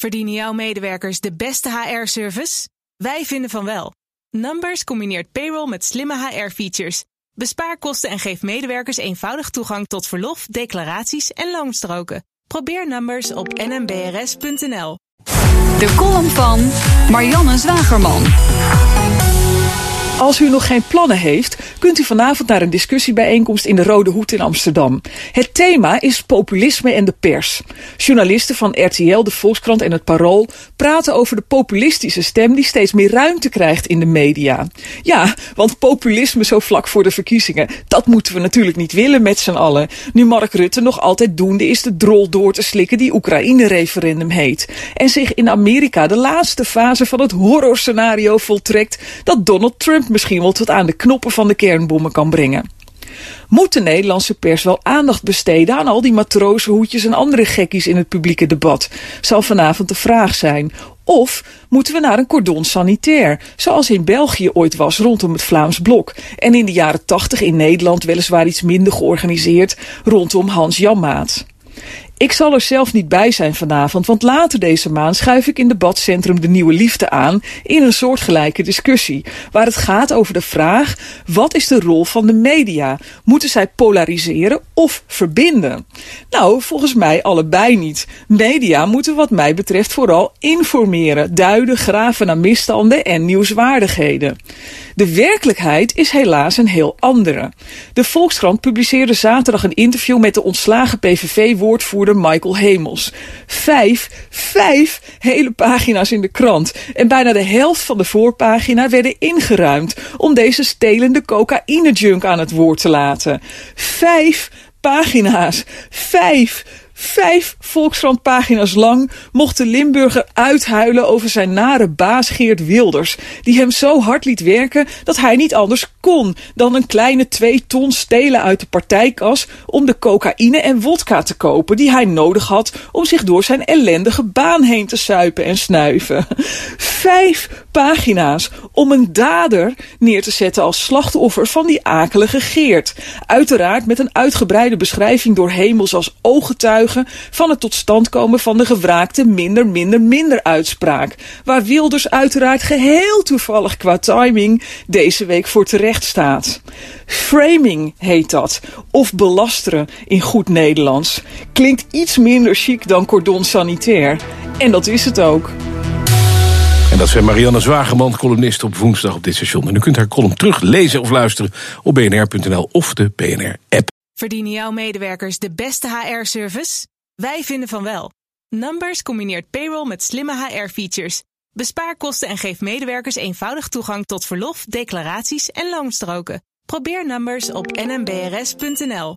Verdienen jouw medewerkers de beste HR-service? Wij vinden van wel. Numbers combineert payroll met slimme HR-features. Bespaar kosten en geef medewerkers eenvoudig toegang tot verlof, declaraties en loonstroken. Probeer Numbers op nmbrs.nl. De column van Marianne Zwagerman. Als u nog geen plannen heeft, kunt u vanavond naar een discussiebijeenkomst in de Rode Hoed in Amsterdam. Het thema is populisme en de pers. Journalisten van RTL, de Volkskrant en het Parool praten over de populistische stem die steeds meer ruimte krijgt in de media. Ja, want populisme zo vlak voor de verkiezingen, dat moeten we natuurlijk niet willen met z'n allen. Nu Mark Rutte nog altijd doende is de drol door te slikken die Oekraïne-referendum heet. En zich in Amerika de laatste fase van het horrorscenario voltrekt dat Donald Trump misschien wel tot aan de knoppen van de kernbommen kan brengen. Moet de Nederlandse pers wel aandacht besteden aan al die matrozenhoedjes en andere gekkies in het publieke debat? Zal vanavond de vraag zijn. Of moeten we naar een cordon sanitair, zoals in België ooit was rondom het Vlaams Blok en in de jaren tachtig in Nederland weliswaar iets minder georganiseerd rondom Hans Janmaat? Ik zal er zelf niet bij zijn vanavond, want later deze maand schuif ik in debatcentrum De Nieuwe Liefde aan in een soortgelijke discussie, waar het gaat over de vraag: wat is de rol van de media? Moeten zij polariseren of verbinden? Nou, volgens mij allebei niet. Media moeten wat mij betreft vooral informeren, duiden, graven naar misstanden en nieuwswaardigheden. De werkelijkheid is helaas een heel andere. De Volkskrant publiceerde zaterdag een interview met de ontslagen PVV-woordvoerder Michael Hemels. Vijf, vijf hele pagina's in de krant. En bijna de helft van de voorpagina werden ingeruimd om deze stelende cocaïne-junk aan het woord te laten. Vijf pagina's. Vijf Vijf Volkskrant-pagina's lang mocht de Limburger uithuilen over zijn nare baas Geert Wilders, die hem zo hard liet werken dat hij niet anders kon dan een kleine twee ton stelen uit de partijkas om de cocaïne en wodka te kopen die hij nodig had om zich door zijn ellendige baan heen te suipen en snuiven. Vijf pagina's om een dader neer te zetten als slachtoffer van die akelige Geert. Uiteraard met een uitgebreide beschrijving door Hemels als ooggetuige van het tot stand komen van de gewraakte minder, minder, minder uitspraak. Waar Wilders uiteraard geheel toevallig qua timing deze week voor terecht staat. Framing heet dat, of belasteren in goed Nederlands. Klinkt iets minder chic dan cordon sanitair. En dat is het ook. Dat zijn Marianne Zwageman, columnist op woensdag op dit station. En u kunt haar column teruglezen of luisteren op bnr.nl of de BNR-app. Verdienen jouw medewerkers de beste HR-service? Wij vinden van wel. Numbers combineert payroll met slimme HR-features. Bespaar kosten en geef medewerkers eenvoudig toegang tot verlof, declaraties en loonstroken. Probeer Numbers op nmbrs.nl.